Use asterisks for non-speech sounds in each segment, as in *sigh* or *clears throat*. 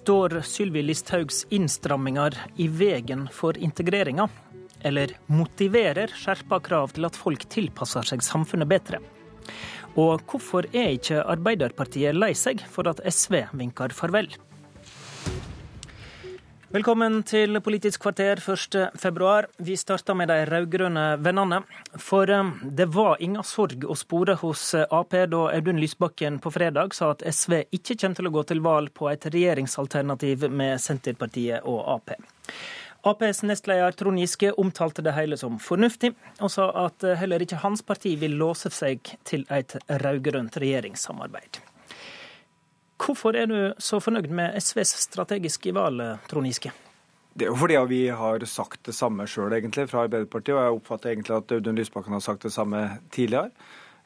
Står Sylvi Listhaugs innstramminger i veien for integreringa? Eller motiverer skjerpa krav til at folk tilpasser seg samfunnet bedre? Og hvorfor er ikke Arbeiderpartiet lei seg for at SV vinker farvel? Velkommen til Politisk kvarter 1.2. Vi starter med de rød-grønne vennene. For eh, det var ingen sorg å spore hos eh, Ap da Audun Lysbakken på fredag sa at SV ikke kommer til å gå til valg på et regjeringsalternativ med Senterpartiet og Ap. Aps nestleder Trond Giske omtalte det hele som fornuftig, og sa at eh, heller ikke hans parti vil låse seg til et rød-grønt regjeringssamarbeid. Hvorfor er du så fornøyd med SVs strategiske valg, Trond Giske? Det er jo fordi vi har sagt det samme sjøl, egentlig, fra Arbeiderpartiet. Og jeg oppfatter egentlig at Audun Lysbakken har sagt det samme tidligere.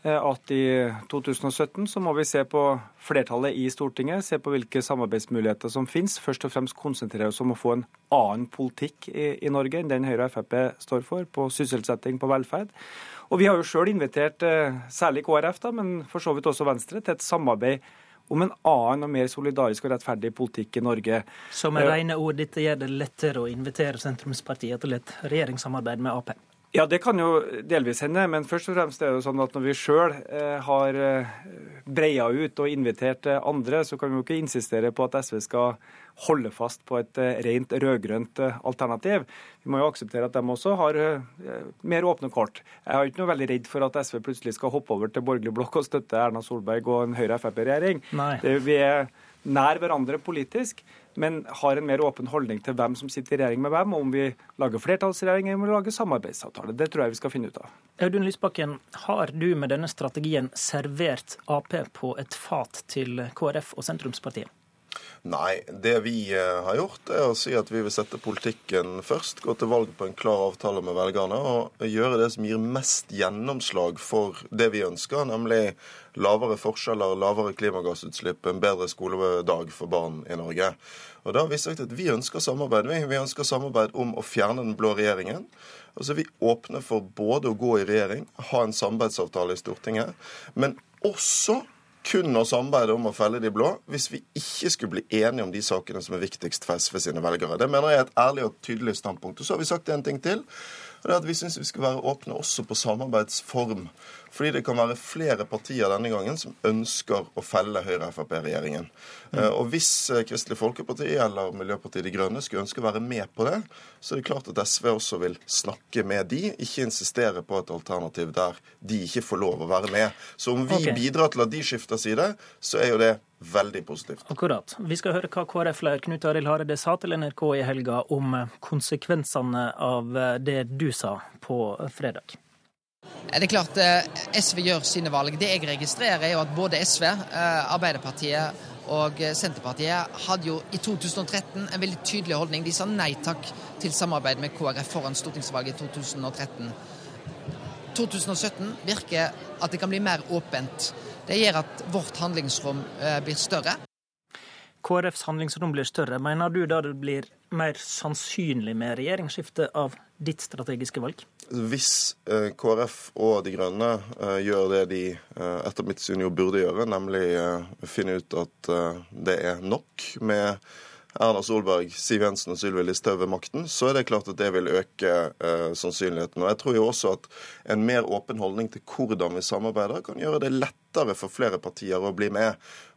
Eh, at i 2017 så må vi se på flertallet i Stortinget, se på hvilke samarbeidsmuligheter som finnes. Først og fremst konsentrere oss om å få en annen politikk i, i Norge enn den Høyre og Frp står for, på sysselsetting, på velferd. Og vi har jo sjøl invitert eh, særlig KrF, da, men for så vidt også Venstre, til et samarbeid om en annen og mer solidarisk og rettferdig politikk i Norge. Så med rene ord, dette gjør det lettere å invitere sentrumspartiet til et regjeringssamarbeid med Ap? Ja, det kan jo delvis hende, men først og fremst er det jo sånn at når vi sjøl eh, har eh, breia ut og invitert eh, andre, så kan vi jo ikke insistere på at SV skal holde fast på et rent rød-grønt alternativ. Vi må jo akseptere at de også har mer åpne kort. Jeg er ikke noe veldig redd for at SV plutselig skal hoppe over til borgerlig blokk og støtte Erna Solberg og en Høyre-Frp-regjering. Vi er nær hverandre politisk men har en mer åpen holdning til hvem som sitter i regjering med hvem, og om vi lager flertallsregjering eller om vi lager samarbeidsavtale. Det tror jeg vi skal finne ut av. Audun Lysbakken, har du med denne strategien servert Ap på et fat til KrF og sentrumspartiet? Nei, det vi eh, har gjort, er å si at vi vil sette politikken først. Gå til valg på en klar avtale med velgerne og gjøre det som gir mest gjennomslag for det vi ønsker, nemlig lavere forskjeller, lavere klimagassutslipp, en bedre skoledag for barn i Norge. Og da har Vi sagt at vi ønsker samarbeid. Vi ønsker samarbeid om å fjerne den blå regjeringen. Altså Vi åpner for både å gå i regjering, ha en samarbeidsavtale i Stortinget, men også kun å samarbeide om å felle de blå hvis vi ikke skulle bli enige om de sakene som er viktigst for SV sine velgere. Det mener jeg er et ærlig og tydelig standpunkt. Og så har vi sagt en ting til. Og det er at Vi syns vi skal være åpne også på samarbeidsform. Fordi det kan være flere partier denne gangen som ønsker å felle Høyre-Frp-regjeringen. Mm. Eh, og hvis eh, Kristelig Folkeparti eller Miljøpartiet De Grønne skulle ønske å være med på det, så er det klart at SV også vil snakke med de, ikke insistere på et alternativ der de ikke får lov å være med. Så om vi okay. bidrar til at de skifter side, så er jo det veldig positivt. Akkurat. Vi skal høre hva KrF-leder Knut Arild Hareide sa til NRK i helga om konsekvensene av det du sa på fredag. Det er klart eh, SV gjør sine valg. Det jeg registrerer, er jo at både SV, eh, Arbeiderpartiet og eh, Senterpartiet hadde jo i 2013 en veldig tydelig holdning. De sa nei takk til samarbeid med KrF foran stortingsvalget i 2013. 2017 virker at det kan bli mer åpent. Det gjør at vårt handlingsrom blir større. KrFs handlingsrom blir større. Mener du da det blir mer sannsynlig med regjeringsskifte av ditt strategiske valg? Hvis eh, KrF og De Grønne eh, gjør det de eh, etter mitt syn jo burde gjøre, nemlig finne ut at det er nok med Erna Solberg, Siv Jensen og Sylvi Listhaug ved makten, så er det klart at det vil øke eh, sannsynligheten. Og Jeg tror jo også at en mer åpen holdning til hvordan vi samarbeider, kan gjøre det lettere for flere partier å bli med.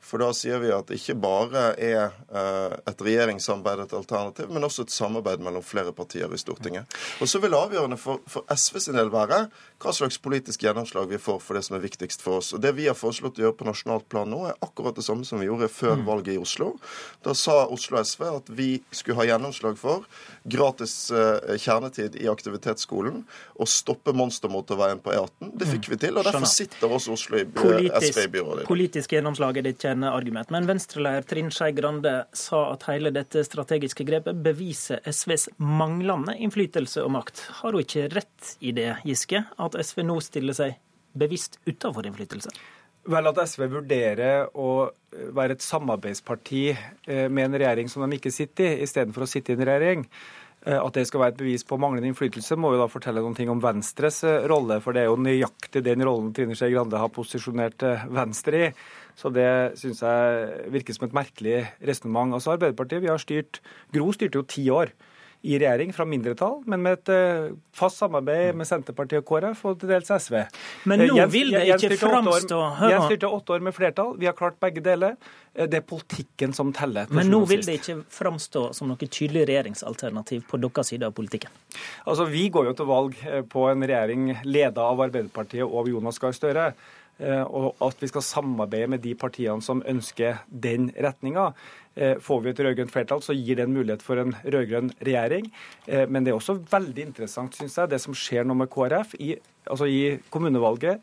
For da sier vi at ikke bare er eh, et regjeringssamarbeid et alternativ, men også et samarbeid mellom flere partier i Stortinget. Og så vil avgjørende for, for SV sin del være hva slags politisk gjennomslag vi får for det som er viktigst for oss. Og Det vi har foreslått å gjøre på nasjonalt plan nå, er akkurat det samme som vi gjorde før mm. valget i Oslo. Da sa Oslo SV at vi skulle ha gjennomslag for gratis eh, kjernetid i aktivitetsskolen og stoppe monstermotorveien på E18. Det fikk vi til, og derfor sitter også Oslo i politisk. Politisk gjennomslag er ditt kjerneargument. Men Venstre-leder Trine Skei Grande sa at hele dette strategiske grepet beviser SVs manglende innflytelse og makt. Har hun ikke rett i det, Giske, at SV nå stiller seg bevisst utenfor innflytelse? Vel, at SV vurderer å være et samarbeidsparti eh, med en regjering som de ikke sitter i, istedenfor å sitte i en regjering. At det skal være et bevis på manglende innflytelse, må jo da fortelle noen ting om Venstres rolle. For det er jo nøyaktig den rollen Trine Skei Grande har posisjonert Venstre i. Så det syns jeg virker som et merkelig resonnement. Altså Arbeiderpartiet vi har styrt, Gro styrte jo ti år i regjering fra mindretall, men med et uh, fast samarbeid med Senterpartiet og KrF og til dels SV. Men nå Jens, vil det ikke framstå Jens styrte åtte år med flertall. Vi har klart begge deler. Eh, det er politikken som teller. Men nå vil det ikke framstå som noe tydelig regjeringsalternativ på deres side av politikken? Altså, Vi går jo til valg eh, på en regjering leda av Arbeiderpartiet og Jonas Gahr Støre. Og at vi skal samarbeide med de partiene som ønsker den retninga. Eh, får vi et rød-grønt flertall, så gir det en mulighet for en rød-grønn regjering. Eh, men det er også veldig interessant, syns jeg, det som skjer nå med KrF. I, altså i kommunevalget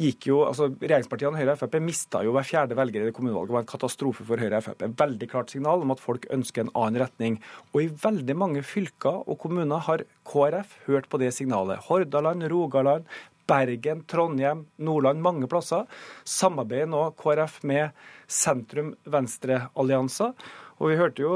gikk jo, altså Regjeringspartiene Høyre og Frp mista jo hver fjerde velger i det kommunevalget. Det var en katastrofe for Høyre og Frp. Veldig klart signal om at folk ønsker en annen retning. Og i veldig mange fylker og kommuner har KrF hørt på det signalet. Hordaland, Rogaland, Bergen, Trondheim, Nordland, mange plasser samarbeider nå KrF med sentrum-venstre-allianser. Og Vi hørte jo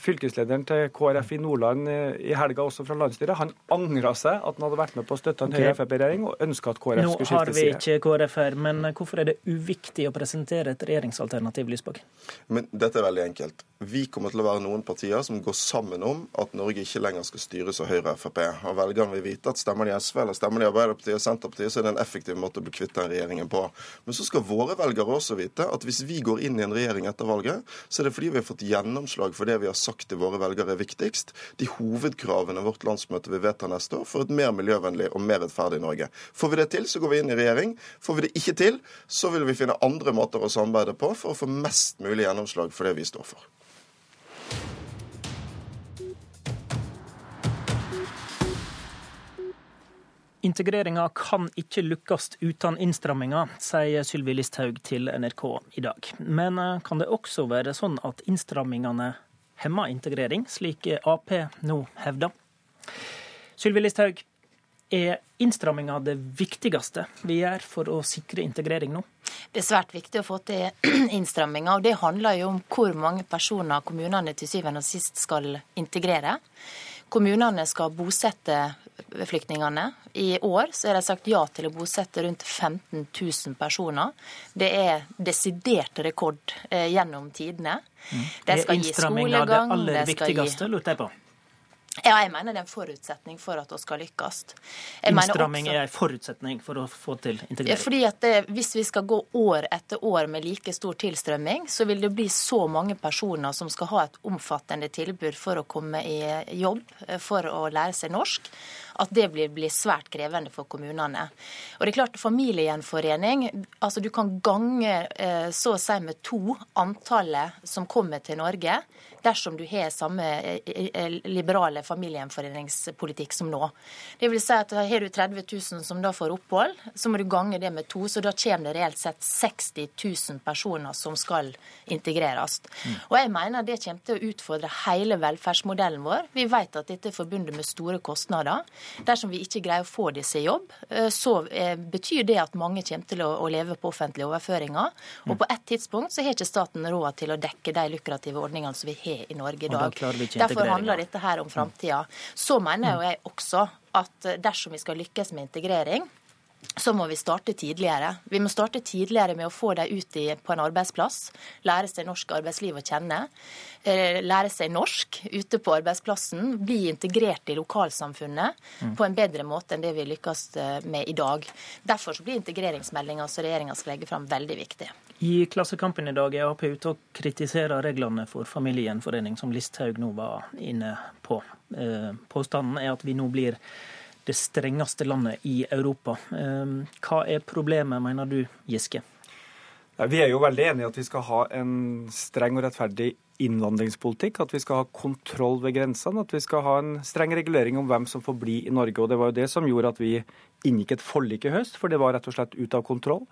fylkeslederen til KrF i Nordland eh, i helga også fra landsstyret. Han angra seg at han hadde vært med på å støtte en okay. Høyre-Frp-regjering og ønska at KrF skulle skifte side. Nå har vi ikke KrF her, men hvorfor er det uviktig å presentere et regjeringsalternativ, Lysbakken? Men dette er veldig enkelt. Vi kommer til å være noen partier som går sammen om at Norge ikke lenger skal styres av Høyre og Frp. Og velgerne vil vite at stemmer de SV eller stemmer de Arbeiderpartiet og Senterpartiet, så er det en effektiv måte å bli kvitt den regjeringen på. Men så skal våre velgere også vite at hvis vi går inn i en regjering etter valget, så er det fordi vi har fått gjennomslag for det vi har sagt til våre velgere er viktigst. De hovedkravene vårt landsmøte vil vedta neste år for et mer miljøvennlig og mer rettferdig Norge. Får vi det til, så går vi inn i regjering. Får vi det ikke til, så vil vi finne andre måter å samarbeide på for å få mest mulig gjennomslag for det vi står for. Integreringa kan ikke lykkes uten innstramminger, sier Sylvi Listhaug til NRK i dag. Men eh, kan det også være sånn at innstrammingene hemmer integrering, slik Ap nå hevder? Sylvi Listhaug, er innstramminga det viktigste vi gjør for å sikre integrering nå? Det er svært viktig å få til *clears throat* innstramminger, og det handler jo om hvor mange personer kommunene til syvende og sist skal integrere. Kommunene skal bosette flyktningene. I år så er de sagt ja til å bosette rundt 15 000 personer. Det er desidert rekord eh, gjennom tidene. Det De skal gi skolegang. Er det aller viktigste, lurte jeg på? Ja, jeg mener det er en forutsetning for at vi skal lykkes. Innstramming også, er en forutsetning for å få til integrering? Fordi at det, Hvis vi skal gå år etter år med like stor tilstrømming, så vil det bli så mange personer som skal ha et omfattende tilbud for å komme i jobb, for å lære seg norsk, at det blir, blir svært krevende for kommunene. Og det er klart, Familiegjenforening altså Du kan gange eh, så å si med to antallet som kommer til Norge dersom du har samme eh, eh, liberale familiegjenforeningspolitikk som nå. Det vil si at Har du 30 000 som da får opphold, så må du gange det med to. Så da kommer det reelt sett 60 000 personer som skal integreres. Og jeg mener det kommer til å utfordre hele velferdsmodellen vår. Vi vet at dette er forbundet med store kostnader. Dersom vi ikke greier å få disse i jobb, eh, så betyr det at mange kommer til å leve på offentlige overføringer. Og mm. på et tidspunkt så har ikke staten råd til å dekke de lukrative ordningene som vi har i Norge i dag. Derfor handler dette her om framtida. Så mener jo jeg også at dersom vi skal lykkes med integrering, så må vi starte tidligere. Vi må starte tidligere med å få dem ut i, på en arbeidsplass. Lære seg norsk arbeidsliv å kjenne. Eh, lære seg norsk ute på arbeidsplassen. Bli integrert i lokalsamfunnet mm. på en bedre måte enn det vi lykkes eh, med i dag. Derfor blir integreringsmeldinga som regjeringa skal legge fram, veldig viktig. I Klassekampen i dag er Ap ute og kritiserer reglene for familiegjenforening, som Listhaug nå var inne på. Eh, påstanden er at vi nå blir det strengeste landet i Europa. Eh, hva er problemet, mener du, Giske? Vi er jo veldig enige i at vi skal ha en streng og rettferdig innvandringspolitikk, at vi skal ha kontroll ved grensene, at vi skal ha en streng regulering om hvem som får bli i Norge. Og Det var jo det som gjorde at vi inngikk et forlik i høst, for det var rett og slett ut av kontroll.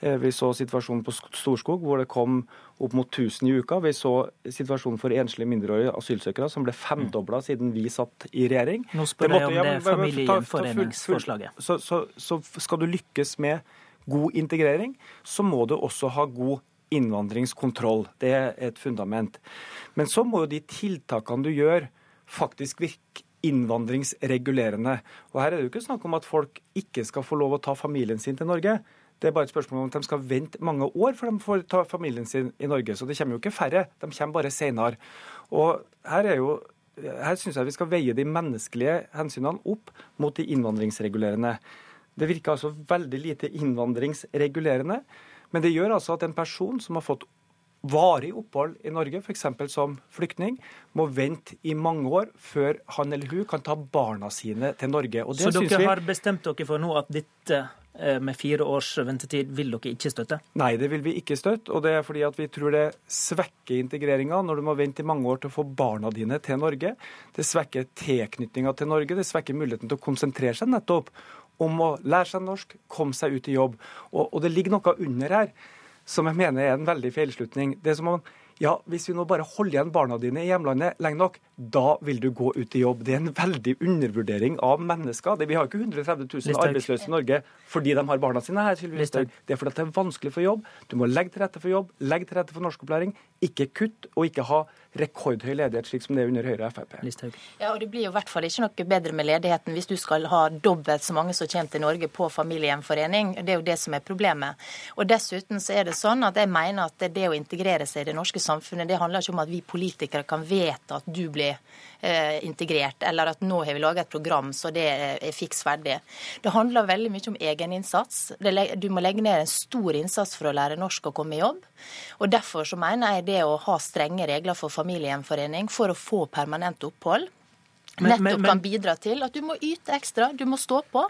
Eh, vi så situasjonen på Storskog, hvor det kom opp mot 1000 i uka. Vi så situasjonen for enslige mindreårige asylsøkere, som ble femdobla siden vi satt i regjering. Nå spør jeg om det familiegjenforeningsforslaget. Så, så, så skal du lykkes med god integrering, så må du også ha god innvandringskontroll. Det er et fundament. Men så må jo de tiltakene du gjør, faktisk virke innvandringsregulerende. Og Her er det jo ikke snakk om at folk ikke skal få lov å ta familien sin til Norge. Det er bare et spørsmål om at de skal vente mange år før de får ta familien sin i Norge. Så det kommer jo ikke færre, de kommer bare senere. Og her er jo her syns jeg vi skal veie de menneskelige hensynene opp mot de innvandringsregulerende. Det virker altså veldig lite innvandringsregulerende, men det gjør altså at en person som har fått varig opphold i Norge, f.eks. som flyktning, må vente i mange år før han eller hun kan ta barna sine til Norge. Så dere vi... har bestemt dere for nå at dette eh, med fire års ventetid vil dere ikke støtte? Nei, det vil vi ikke støtte. Og det er fordi at vi tror det svekker integreringa når du må vente i mange år til å få barna dine til Norge. Det svekker tilknytninga til Norge. Det svekker muligheten til å konsentrere seg nettopp om å lære seg norsk, komme seg ut i jobb. Og, og det ligger noe under her som jeg mener er en veldig feilslutning. Det er som om ja, hvis vi nå bare holder igjen barna dine i hjemlandet lenge nok, da vil du gå ut i jobb. Det er en veldig undervurdering av mennesker. Vi har ikke 130 000 arbeidsløse i Norge fordi de har barna sine her. Det er fordi det er vanskelig for jobb. Du må legge til rette for jobb, legge til rette for norskopplæring. Ikke kutt og ikke ha rekordhøy ledighet, slik som det er under Høyre og Frp. Ja, og Det blir jo i hvert fall ikke noe bedre med ledigheten hvis du skal ha dobbelt så mange som kommer til Norge på familiegjenforening. Det er jo det som er problemet. Og Dessuten så er det sånn at jeg mener at det å integrere seg i det norske samfunnet, det handler ikke om at vi politikere kan vedta at du blir eh, integrert, eller at nå har vi laget et program så det er fiks ferdig. Det handler veldig mye om egeninnsats. Du må legge ned en stor innsats for å lære norsk og komme i jobb. Og Derfor så mener jeg det å ha strenge regler for familiegjenforening for å få permanent opphold nettopp men, men, kan bidra til at du må yte ekstra, du må stå på.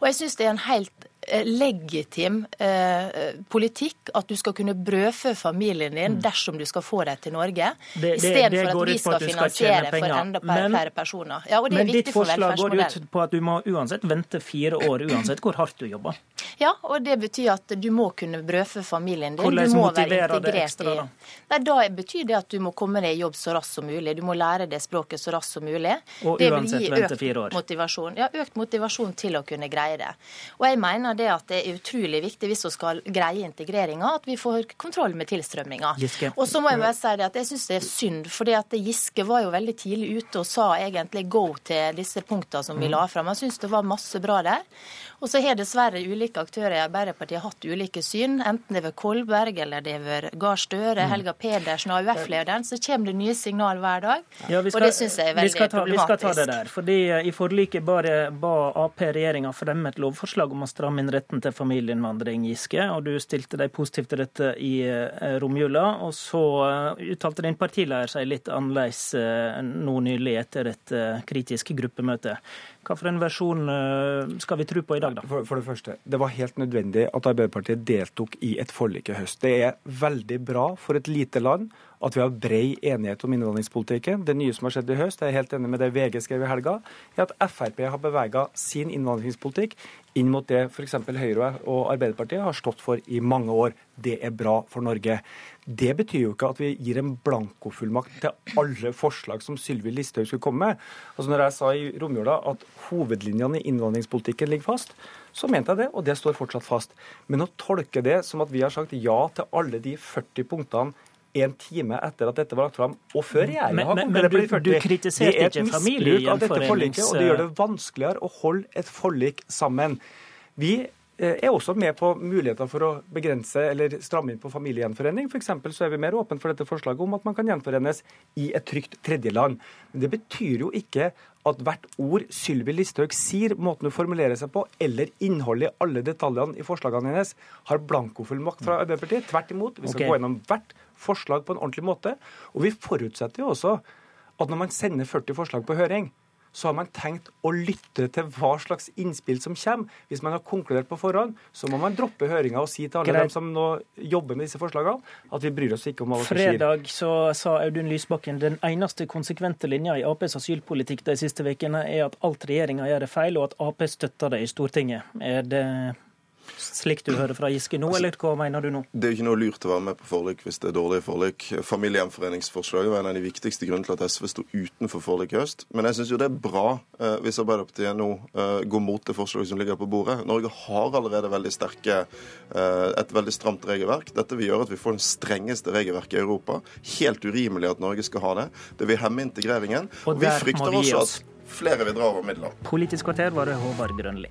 Og jeg syns det er en helt legitim eh, politikk at du skal kunne brødfø familien din mm. dersom du skal få dem til Norge, istedenfor at vi skal finansiere for enda flere personer. Ja, det men ditt forslag går ut på at du må uansett vente fire år uansett hvor hardt du jobber. Ja, og det betyr at du må kunne brødfø familien din. Hvordan du må være integrert ekstra, da? Nei, Da betyr det at du må komme deg i jobb så raskt som mulig. Du må lære det språket så raskt som mulig. Og det uansett vente fire år. Motivasjon. Ja, økt motivasjon til å kunne greie det. Og jeg mener det at det er utrolig viktig hvis vi skal greie integreringa, at vi får kontroll med tilstrømminga. Og så må jeg bare si det at jeg syns det er synd, fordi at Giske var jo veldig tidlig ute og sa egentlig go til disse punktene som vi mm. la fram. Jeg syns det var masse bra der. Og så har dessverre ulike aktører i Arbeiderpartiet hatt ulike syn. Enten det er ved Kolberg eller det er ved Gahr Støre, mm. Helga Pedersen og AUF-lederen, så kommer det nye signal hver dag. Ja, skal, og det syns jeg er veldig vi ta, problematisk. Vi skal ta det der. fordi I forliket bare ba Ap-regjeringa fremme et lovforslag om å stramme inn retten til familieinnvandring, Giske. Og du stilte deg positivt til dette i uh, romjula. Og så uh, uttalte din partileder seg litt annerledes nå nylig etter et kritisk gruppemøte. Hva for en versjon skal vi tro på i dag, da? For, for, det første, det var helt nødvendig at Arbeiderpartiet deltok i et forlik i høst. Det er veldig bra for et lite land at vi har brei enighet om innvandringspolitikken. Det nye som har skjedd i høst, jeg er helt enig med det VG skrev i helga, er at Frp har bevega sin innvandringspolitikk inn mot det f.eks. Høyre og Arbeiderpartiet har stått for i mange år. Det er bra for Norge. Det betyr jo ikke at vi gir en blankofullmakt til alle forslag som Sylvi Listhaug skulle komme med. Altså når jeg sa i romjula at hovedlinjene i innvandringspolitikken ligger fast, så mente jeg det, og det står fortsatt fast. Men å tolke det som at vi har sagt ja til alle de 40 punktene en time etter at dette var lagt fram, og før regjeringa har konkludert Men de 40. Du kritiserte ikke familiegjenforenings... Og det gjør det vanskeligere å holde et forlik sammen. Vi er også med på muligheter for å begrense eller stramme inn på familiegjenforening. For så er vi mer åpne for dette forslaget om at man kan gjenforenes i et trygt tredjeland. Men det betyr jo ikke at hvert ord Sylvi Listhaug sier, måten hun formulerer seg på, eller innholdet i alle detaljene i forslagene hennes, har blankofullmakt fra Arbeiderpartiet. Tvert imot. Vi skal okay. gå gjennom hvert forslag på en ordentlig måte. Og vi forutsetter jo også at når man sender 40 forslag på høring, så har man tenkt å lytte til hva slags innspill som kommer. Hvis man har konkludert på forhånd, så må man droppe høringa og si til alle Greit. dem som nå jobber med disse forslagene, at vi bryr oss ikke om hva som skjer. Fredag så sa Audun Lysbakken den eneste konsekvente linja i Aps asylpolitikk de siste ukene er at alt regjeringa gjør er feil, og at Ap støtter det i Stortinget. Er det slik du hører fra Giske nå, eller hva mener du nå? Det er jo ikke noe lurt å være med på forlik hvis det er dårlige forlik. Familiegjenforeningsforslaget var en av de viktigste grunnene til at SV sto utenfor forlik i høst. Men jeg syns jo det er bra eh, hvis Arbeiderpartiet nå eh, går mot det forslaget som ligger på bordet. Norge har allerede veldig sterke, eh, et veldig stramt regelverk. Dette vil gjøre at vi får den strengeste regelverket i Europa. Helt urimelig at Norge skal ha det. Det vil hemme integreringen. Og, og vi frykter også at flere vil dra over midler. Politisk kvarter var det Håvard Grønli.